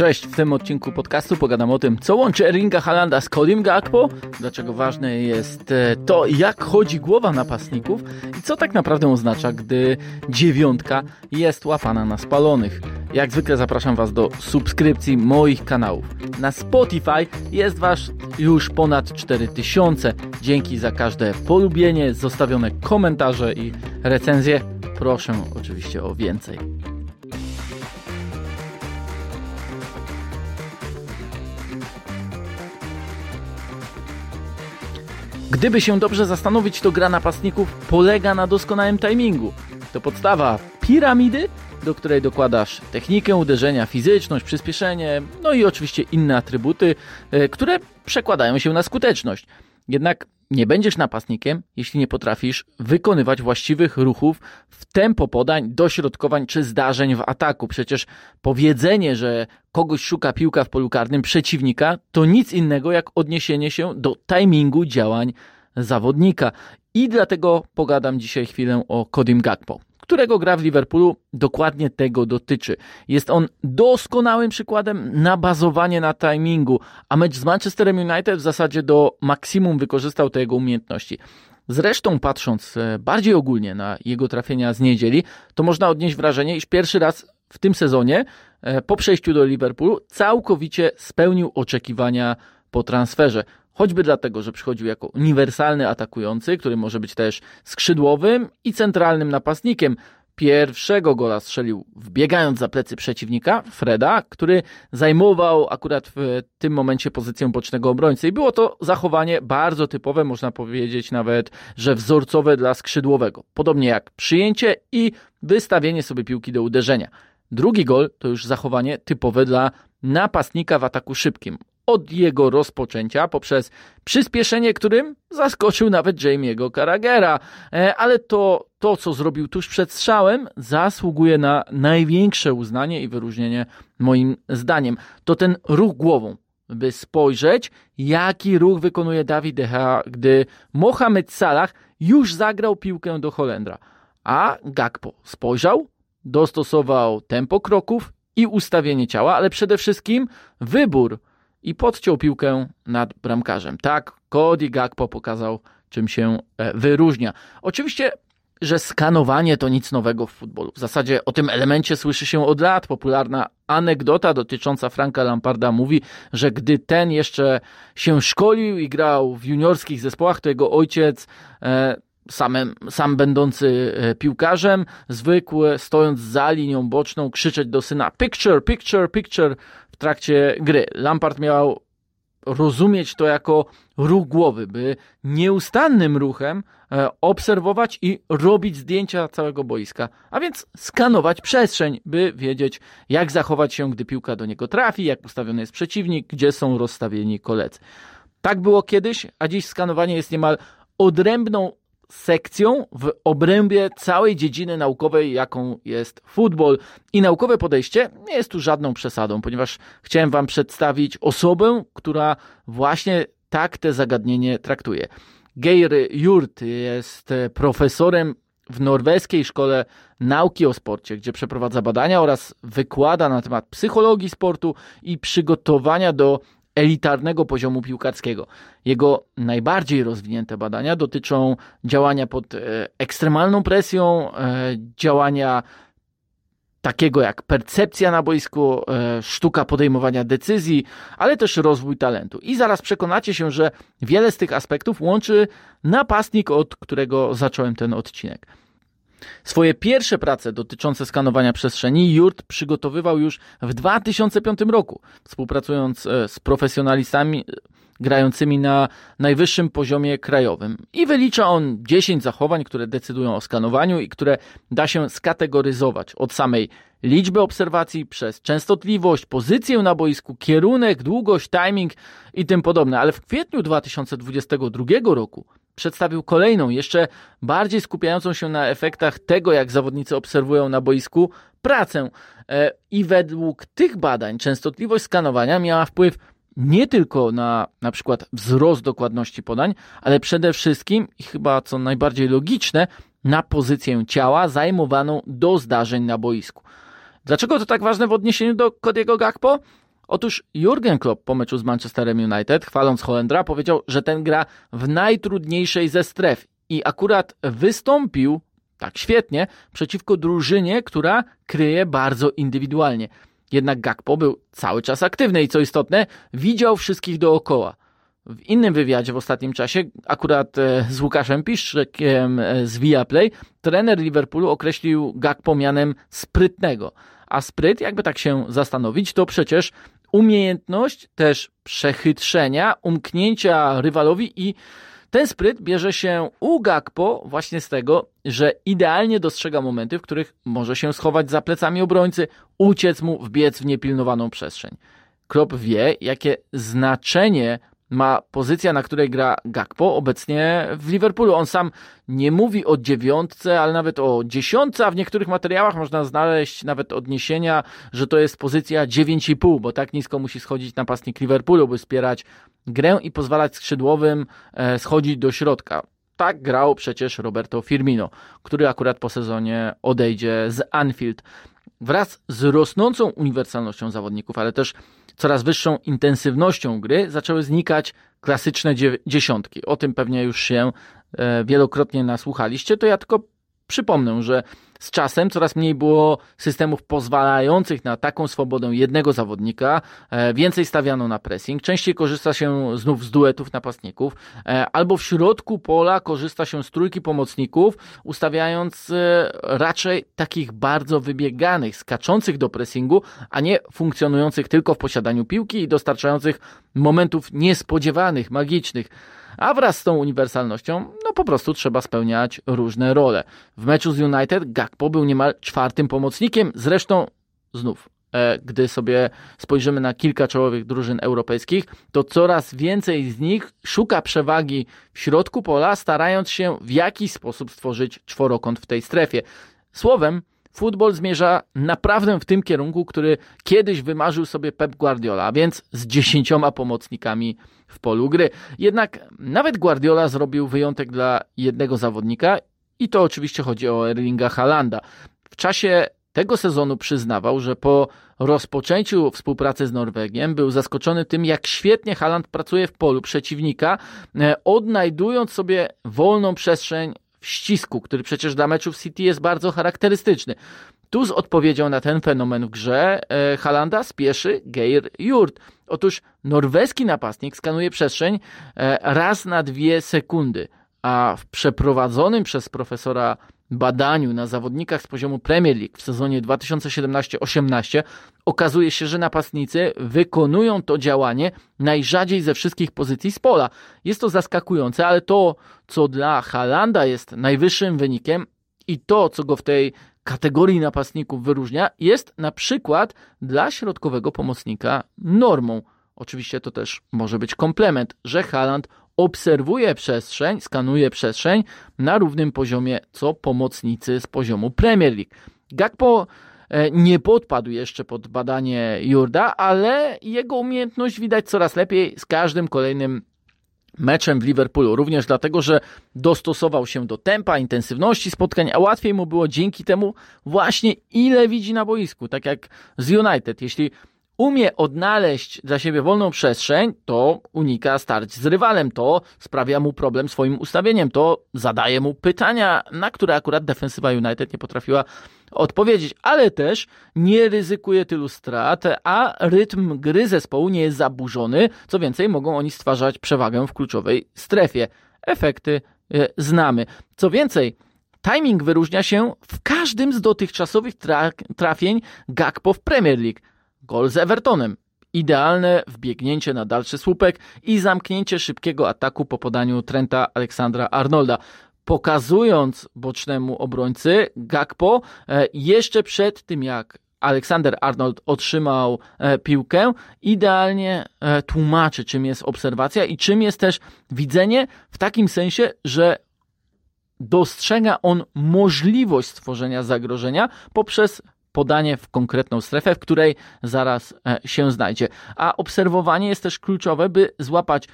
Cześć, w tym odcinku podcastu pogadam o tym, co łączy Erlinga Halanda z Codim Gakpo, dlaczego ważne jest e, to, jak chodzi głowa napastników i co tak naprawdę oznacza, gdy dziewiątka jest łapana na spalonych. Jak zwykle zapraszam Was do subskrypcji moich kanałów. Na Spotify jest Was już ponad 4000. Dzięki za każde polubienie, zostawione komentarze i recenzje. Proszę oczywiście o więcej. Gdyby się dobrze zastanowić, to gra napastników polega na doskonałym timingu. To podstawa piramidy, do której dokładasz technikę uderzenia, fizyczność, przyspieszenie, no i oczywiście inne atrybuty, e, które przekładają się na skuteczność. Jednak nie będziesz napastnikiem, jeśli nie potrafisz wykonywać właściwych ruchów w tempo podań, dośrodkowań czy zdarzeń w ataku. Przecież powiedzenie, że kogoś szuka piłka w polu karnym przeciwnika, to nic innego jak odniesienie się do timingu działań zawodnika. I dlatego pogadam dzisiaj chwilę o Kodim Gakpo którego gra w Liverpoolu, dokładnie tego dotyczy. Jest on doskonałym przykładem na bazowanie na timingu, a mecz z Manchesterem United w zasadzie do maksimum wykorzystał te jego umiejętności. Zresztą patrząc e, bardziej ogólnie na jego trafienia z niedzieli, to można odnieść wrażenie, iż pierwszy raz w tym sezonie e, po przejściu do Liverpoolu całkowicie spełnił oczekiwania po transferze. Choćby dlatego, że przychodził jako uniwersalny atakujący, który może być też skrzydłowym i centralnym napastnikiem. Pierwszego gola strzelił wbiegając za plecy przeciwnika, Freda, który zajmował akurat w tym momencie pozycję bocznego obrońcy. I było to zachowanie bardzo typowe, można powiedzieć nawet, że wzorcowe dla skrzydłowego. Podobnie jak przyjęcie i wystawienie sobie piłki do uderzenia. Drugi gol to już zachowanie typowe dla napastnika w ataku szybkim od jego rozpoczęcia poprzez przyspieszenie, którym zaskoczył nawet Jamie'ego Carragera. E, ale to, to, co zrobił tuż przed strzałem, zasługuje na największe uznanie i wyróżnienie moim zdaniem. To ten ruch głową, by spojrzeć, jaki ruch wykonuje Dawid De Gea, gdy Mohamed Salah już zagrał piłkę do Holendra. A Gakpo spojrzał, dostosował tempo kroków i ustawienie ciała, ale przede wszystkim wybór i podciął piłkę nad bramkarzem. Tak, Cody Gakpo pokazał, czym się e, wyróżnia. Oczywiście że skanowanie to nic nowego w futbolu. W zasadzie o tym elemencie słyszy się od lat. Popularna anegdota dotycząca Franka Lamparda mówi, że gdy ten jeszcze się szkolił i grał w juniorskich zespołach, to jego ojciec e, sam będący e, piłkarzem, zwykły, stojąc za linią boczną, krzyczeć do syna picture, picture, picture trakcie gry. Lampard miał rozumieć to jako ruch głowy, by nieustannym ruchem e, obserwować i robić zdjęcia całego boiska, a więc skanować przestrzeń, by wiedzieć, jak zachować się, gdy piłka do niego trafi, jak ustawiony jest przeciwnik, gdzie są rozstawieni koledzy. Tak było kiedyś, a dziś skanowanie jest niemal odrębną sekcją w obrębie całej dziedziny naukowej, jaką jest futbol. I naukowe podejście nie jest tu żadną przesadą, ponieważ chciałem Wam przedstawić osobę, która właśnie tak te zagadnienie traktuje. Geir Jurt jest profesorem w norweskiej szkole nauki o sporcie, gdzie przeprowadza badania oraz wykłada na temat psychologii sportu i przygotowania do elitarnego poziomu piłkarskiego. Jego najbardziej rozwinięte badania dotyczą działania pod e, ekstremalną presją, e, działania takiego jak percepcja na boisku, e, sztuka podejmowania decyzji, ale też rozwój talentu. I zaraz przekonacie się, że wiele z tych aspektów łączy napastnik, od którego zacząłem ten odcinek. Swoje pierwsze prace dotyczące skanowania przestrzeni Jurt przygotowywał już w 2005 roku, współpracując e, z profesjonalistami e, grającymi na najwyższym poziomie krajowym. I wylicza on 10 zachowań, które decydują o skanowaniu i które da się skategoryzować od samej liczby obserwacji przez częstotliwość, pozycję na boisku, kierunek, długość, timing i tym podobne. Ale w kwietniu 2022 roku przedstawił kolejną, jeszcze bardziej skupiającą się na efektach tego, jak zawodnicy obserwują na boisku pracę. E, I według tych badań częstotliwość skanowania miała wpływ nie tylko na na przykład wzrost dokładności podań, ale przede wszystkim i chyba co najbardziej logiczne, na pozycję ciała zajmowaną do zdarzeń na boisku. Dlaczego to tak ważne w odniesieniu do Kodiego Gakpo? Otóż Jurgen Klopp po meczu z Manchesterem United, chwaląc Holendra, powiedział, że ten gra w najtrudniejszej ze stref i akurat wystąpił tak świetnie przeciwko drużynie, która kryje bardzo indywidualnie. Jednak Gakpo był cały czas aktywny i co istotne, widział wszystkich dookoła. W innym wywiadzie w ostatnim czasie, akurat e, z Łukaszem Piszczekiem e, z Viaplay, trener Liverpoolu określił Gakpo mianem sprytnego. A spryt, jakby tak się zastanowić, to przecież umiejętność też przechytrzenia, umknięcia rywalowi i ten spryt bierze się u Gakpo właśnie z tego, że idealnie dostrzega momenty, w których może się schować za plecami obrońcy, uciec mu, wbiec w niepilnowaną przestrzeń. Klopp wie, jakie znaczenie ma pozycja, na której gra Gakpo obecnie w Liverpoolu. On sam nie mówi o dziewiątce, ale nawet o dziesiątce, a w niektórych materiałach można znaleźć nawet odniesienia, że to jest pozycja 9,5, bo tak nisko musi schodzić napastnik Liverpoolu, by wspierać grę i pozwalać skrzydłowym e, schodzić do środka. Tak grał przecież Roberto Firmino, który akurat po sezonie odejdzie z Anfield. Wraz z rosnącą uniwersalnością zawodników, ale też coraz wyższą intensywnością gry zaczęły znikać klasyczne dziesiątki. O tym pewnie już się e, wielokrotnie nasłuchaliście, to ja tylko przypomnę, że z czasem coraz mniej było systemów pozwalających na taką swobodę jednego zawodnika, e, więcej stawiano na pressing, częściej korzysta się znów z duetów napastników, e, albo w środku pola korzysta się z trójki pomocników, ustawiając e, raczej takich bardzo wybieganych, skaczących do pressingu, a nie funkcjonujących tylko w posiadaniu piłki i dostarczających momentów niespodziewanych, magicznych a wraz z tą uniwersalnością, no po prostu trzeba spełniać różne role. W meczu z United Gakpo był niemal czwartym pomocnikiem, zresztą znów e, gdy sobie spojrzymy na kilka czołowych drużyn europejskich, to coraz więcej z nich szuka przewagi w środku pola, starając się w jakiś sposób stworzyć czworokąt w tej strefie. Słowem, Futbol zmierza naprawdę w tym kierunku, który kiedyś wymarzył sobie Pep Guardiola, a więc z dziesięcioma pomocnikami w polu gry. Jednak nawet Guardiola zrobił wyjątek dla jednego zawodnika i to oczywiście chodzi o Erlinga Halanda. W czasie tego sezonu przyznawał, że po rozpoczęciu współpracy z Norwegiem był zaskoczony tym, jak świetnie Haland pracuje w polu przeciwnika, e, odnajdując sobie wolną przestrzeń w ścisku, który przecież dla meczów City jest bardzo charakterystyczny. Tu z odpowiedzią na ten fenomen w grze e, Halanda spieszy Geir Jurt. Otóż norweski napastnik skanuje przestrzeń e, raz na dwie sekundy, a w przeprowadzonym przez profesora badaniu na zawodnikach z poziomu Premier League w sezonie 2017-18 okazuje się, że napastnicy wykonują to działanie najrzadziej ze wszystkich pozycji z pola. Jest to zaskakujące, ale to, co dla Halanda jest najwyższym wynikiem i to, co go w tej kategorii napastników wyróżnia, jest na przykład dla środkowego pomocnika normą. Oczywiście to też może być komplement, że Haland obserwuje przestrzeń, skanuje przestrzeń na równym poziomie co pomocnicy z poziomu Premier League. Gakpo e, nie podpadł jeszcze pod badanie Jurda, ale jego umiejętność widać coraz lepiej z każdym kolejnym meczem w Liverpoolu. Również dlatego, że dostosował się do tempa, intensywności spotkań, a łatwiej mu było dzięki temu właśnie ile widzi na boisku. Tak jak z United. Jeśli umie odnaleźć dla siebie wolną przestrzeń, to unika starć z rywalem, to sprawia mu problem swoim ustawieniem, to zadaje mu pytania, na które akurat defensywa United nie potrafiła odpowiedzieć, ale też nie ryzykuje tylu strat, a rytm gry zespołu nie jest zaburzony, co więcej mogą oni stwarzać przewagę w kluczowej strefie. Efekty e, znamy. Co więcej, timing wyróżnia się w każdym z dotychczasowych trafień Gakpo w Premier League gol z Evertonem. Idealne wbiegnięcie na dalszy słupek i zamknięcie szybkiego ataku po podaniu Trenta Aleksandra Arnolda pokazując bocznemu obrońcy Gakpo e, jeszcze przed tym jak Aleksander Arnold otrzymał e, piłkę, idealnie e, tłumaczy czym jest obserwacja i czym jest też widzenie w takim sensie, że dostrzega on możliwość stworzenia zagrożenia poprzez podanie w konkretną strefę, w której zaraz e, się znajdzie. A obserwowanie jest też kluczowe, by złapać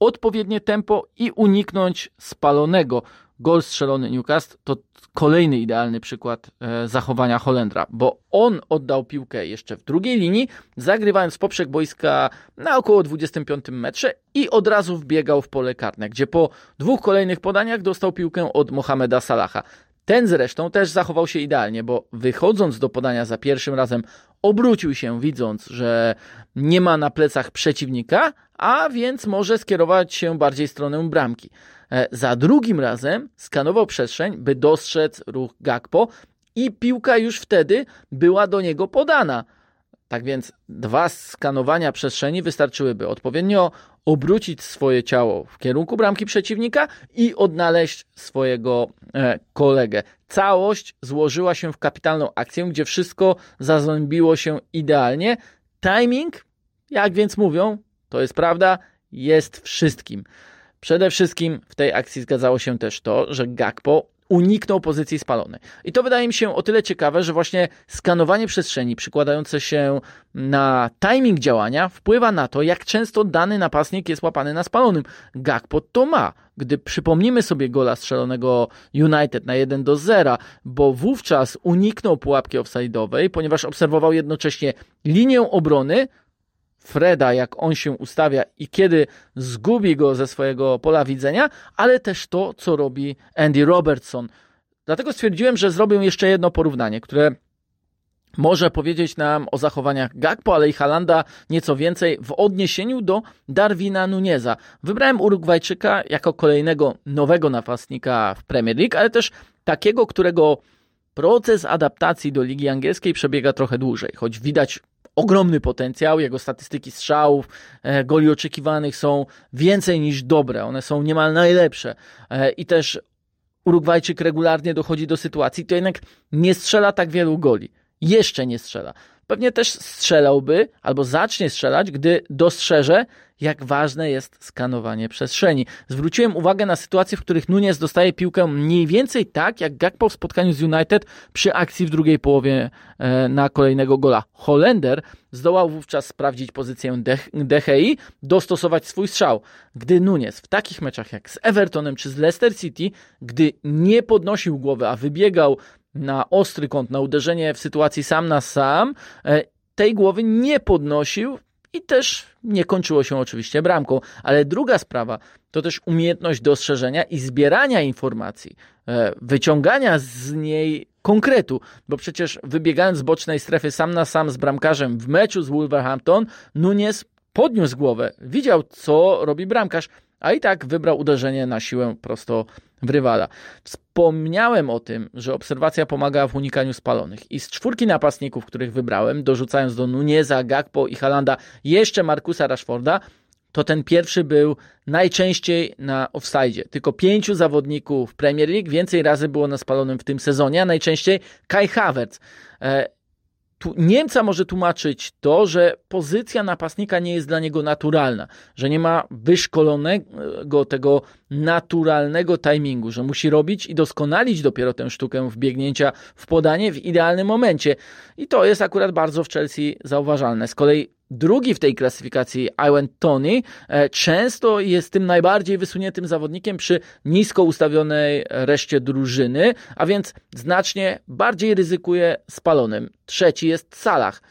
odpowiednie tempo i uniknąć spalonego gol strzelony Newcastle to kolejny idealny przykład e, zachowania Holendra, bo on oddał piłkę jeszcze w drugiej linii, zagrywając poprzek boiska na około 25 metrze i od razu wbiegał w pole karne, gdzie po dwóch kolejnych podaniach dostał piłkę od Mohameda Salaha. Ten zresztą też zachował się idealnie, bo wychodząc do podania za pierwszym razem, obrócił się, widząc, że nie ma na plecach przeciwnika, a więc może skierować się bardziej w stronę bramki. E, za drugim razem skanował przestrzeń, by dostrzec ruch Gakpo i piłka już wtedy była do niego podana. Tak więc dwa skanowania przestrzeni wystarczyłyby odpowiednio obrócić swoje ciało w kierunku bramki przeciwnika i odnaleźć swojego e, kolegę. Całość złożyła się w kapitalną akcję, gdzie wszystko zazębiło się idealnie. Timing, jak więc mówią, to jest prawda, jest wszystkim. Przede wszystkim w tej akcji zgadzało się też to, że Gakpo uniknął pozycji spalonej. I to wydaje mi się o tyle ciekawe, że właśnie skanowanie przestrzeni przykładające się na timing działania wpływa na to, jak często dany napastnik jest łapany na spalonym. Gakpo to ma. Gdy przypomnimy sobie gola strzelonego United na 1 do 0, bo wówczas uniknął pułapki offside'owej, ponieważ obserwował jednocześnie linię obrony, Freda, jak on się ustawia i kiedy zgubi go ze swojego pola widzenia, ale też to, co robi Andy Robertson. Dlatego stwierdziłem, że zrobię jeszcze jedno porównanie, które może powiedzieć nam o zachowaniach Gakpo, ale i Halanda nieco więcej w odniesieniu do Darwina Nuneza. Wybrałem Urugwajczyka jako kolejnego nowego napastnika w Premier League, ale też takiego, którego proces adaptacji do ligi angielskiej przebiega trochę dłużej, choć widać ogromny potencjał, jego statystyki strzałów, e, goli oczekiwanych są więcej niż dobre, one są niemal najlepsze e, i też Urugwajczyk regularnie dochodzi do sytuacji, to jednak nie strzela tak wielu goli. Jeszcze nie strzela. Pewnie też strzelałby albo zacznie strzelać, gdy dostrzeże, jak ważne jest skanowanie przestrzeni. Zwróciłem uwagę na sytuacje, w których Nunes dostaje piłkę mniej więcej tak, jak Gakpo w spotkaniu z United przy akcji w drugiej połowie e, na kolejnego gola. Holender zdołał wówczas sprawdzić pozycję DHI, dostosować swój strzał. Gdy Nunes w takich meczach jak z Evertonem czy z Leicester City, gdy nie podnosił głowy, a wybiegał na ostry kąt, na uderzenie w sytuacji sam na sam, e, tej głowy nie podnosił i też nie kończyło się oczywiście bramką. Ale druga sprawa to też umiejętność dostrzeżenia i zbierania informacji, e, wyciągania z niej konkretu, bo przecież wybiegając z bocznej strefy sam na sam z bramkarzem w meczu z Wolverhampton, Nunes podniósł głowę, widział co robi bramkarz, a i tak wybrał uderzenie na siłę prosto w rywala. Wspomniałem o tym, że obserwacja pomaga w unikaniu spalonych i z czwórki napastników, których wybrałem, dorzucając do Nuneza, Gakpo i Halanda jeszcze Markusa Rashforda, to ten pierwszy był najczęściej na offside. Tylko pięciu zawodników Premier League więcej razy było na spalonym w tym sezonie, a najczęściej Kai Havertz. Tu Niemca może tłumaczyć to, że pozycja napastnika nie jest dla niego naturalna, że nie ma wyszkolonego tego naturalnego timingu, że musi robić i doskonalić dopiero tę sztukę wbiegnięcia w podanie w idealnym momencie. I to jest akurat bardzo w Chelsea zauważalne. Z kolei Drugi w tej klasyfikacji, Iwan Tony, e, często jest tym najbardziej wysuniętym zawodnikiem przy nisko ustawionej reszcie drużyny, a więc znacznie bardziej ryzykuje spalonym. Trzeci jest Salah.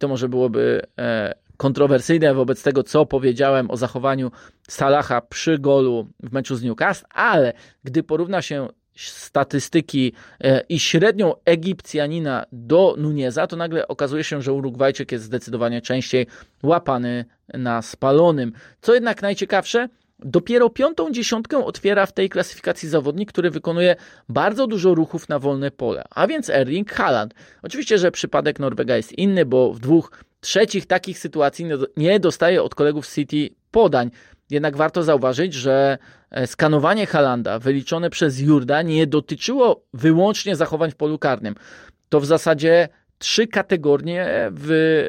To może byłoby e, kontrowersyjne wobec tego, co powiedziałem o zachowaniu Salaha przy golu w meczu z Newcastle, ale gdy porówna się statystyki e, i średnią Egipcjanina do Nuneza, to nagle okazuje się, że Urugwajczyk jest zdecydowanie częściej łapany na spalonym. Co jednak najciekawsze, Dopiero piątą dziesiątkę otwiera w tej klasyfikacji zawodnik, który wykonuje bardzo dużo ruchów na wolne pole, a więc Erling Haaland. Oczywiście, że przypadek Norwega jest inny, bo w dwóch trzecich takich sytuacji nie dostaje od kolegów City podań. Jednak warto zauważyć, że e, skanowanie Halanda wyliczone przez Jurda nie dotyczyło wyłącznie zachowań w polu karnym. To w zasadzie trzy kategorie wy,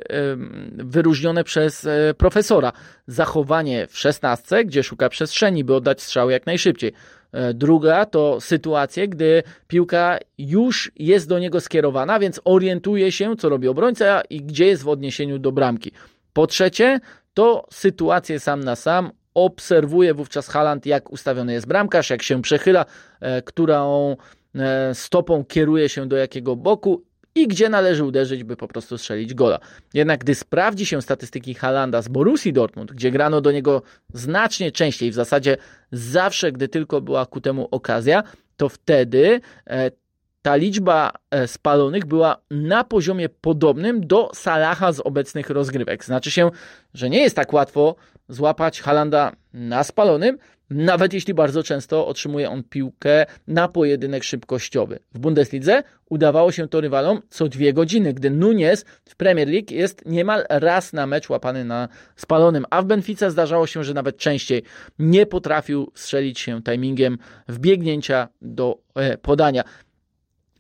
wyróżnione przez e, profesora. Zachowanie w szesnastce, gdzie szuka przestrzeni, by oddać strzał jak najszybciej. E, druga to sytuacje, gdy piłka już jest do niego skierowana, więc orientuje się, co robi obrońca i gdzie jest w odniesieniu do bramki. Po trzecie, to sytuacje sam na sam obserwuje wówczas Haland, jak ustawiony jest bramkarz, jak się przechyla, e, którą e, stopą kieruje się do jakiego boku i gdzie należy uderzyć, by po prostu strzelić gola. Jednak gdy sprawdzi się statystyki Halanda z Borussii Dortmund, gdzie grano do niego znacznie częściej, w zasadzie zawsze, gdy tylko była ku temu okazja, to wtedy e, ta liczba e, spalonych była na poziomie podobnym do Salaha z obecnych rozgrywek. Znaczy się, że nie jest tak łatwo złapać Halanda na spalonym, nawet jeśli bardzo często otrzymuje on piłkę na pojedynek szybkościowy. W Bundeslidze udawało się to rywalom co dwie godziny, gdy Nunez w Premier League jest niemal raz na mecz łapany na spalonym, a w Benfice zdarzało się, że nawet częściej nie potrafił strzelić się timingiem wbiegnięcia do e, podania.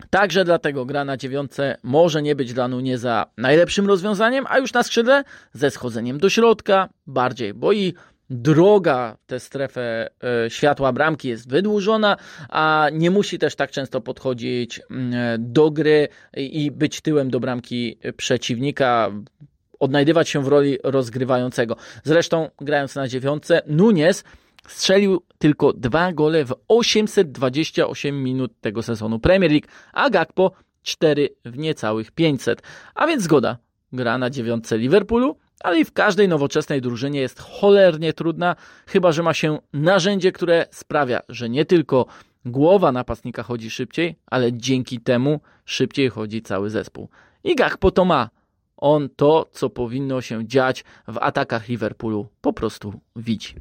Także dlatego gra na dziewiątce może nie być dla Nuneza najlepszym rozwiązaniem, a już na skrzydle ze schodzeniem do środka bardziej, bo i droga tę strefę e, światła bramki jest wydłużona, a nie musi też tak często podchodzić do gry i być tyłem do bramki przeciwnika, odnajdywać się w roli rozgrywającego. Zresztą grając na dziewiątce, Nunez strzelił tylko dwa gole w 828 minut tego sezonu Premier League, a Gakpo 4 w niecałych 500. A więc zgoda, gra na dziewiątce Liverpoolu, ale i w każdej nowoczesnej drużynie jest cholernie trudna, chyba że ma się narzędzie, które sprawia, że nie tylko głowa napastnika chodzi szybciej, ale dzięki temu szybciej chodzi cały zespół. I Gakpo to ma. On to, co powinno się dziać w atakach Liverpoolu, po prostu widzi.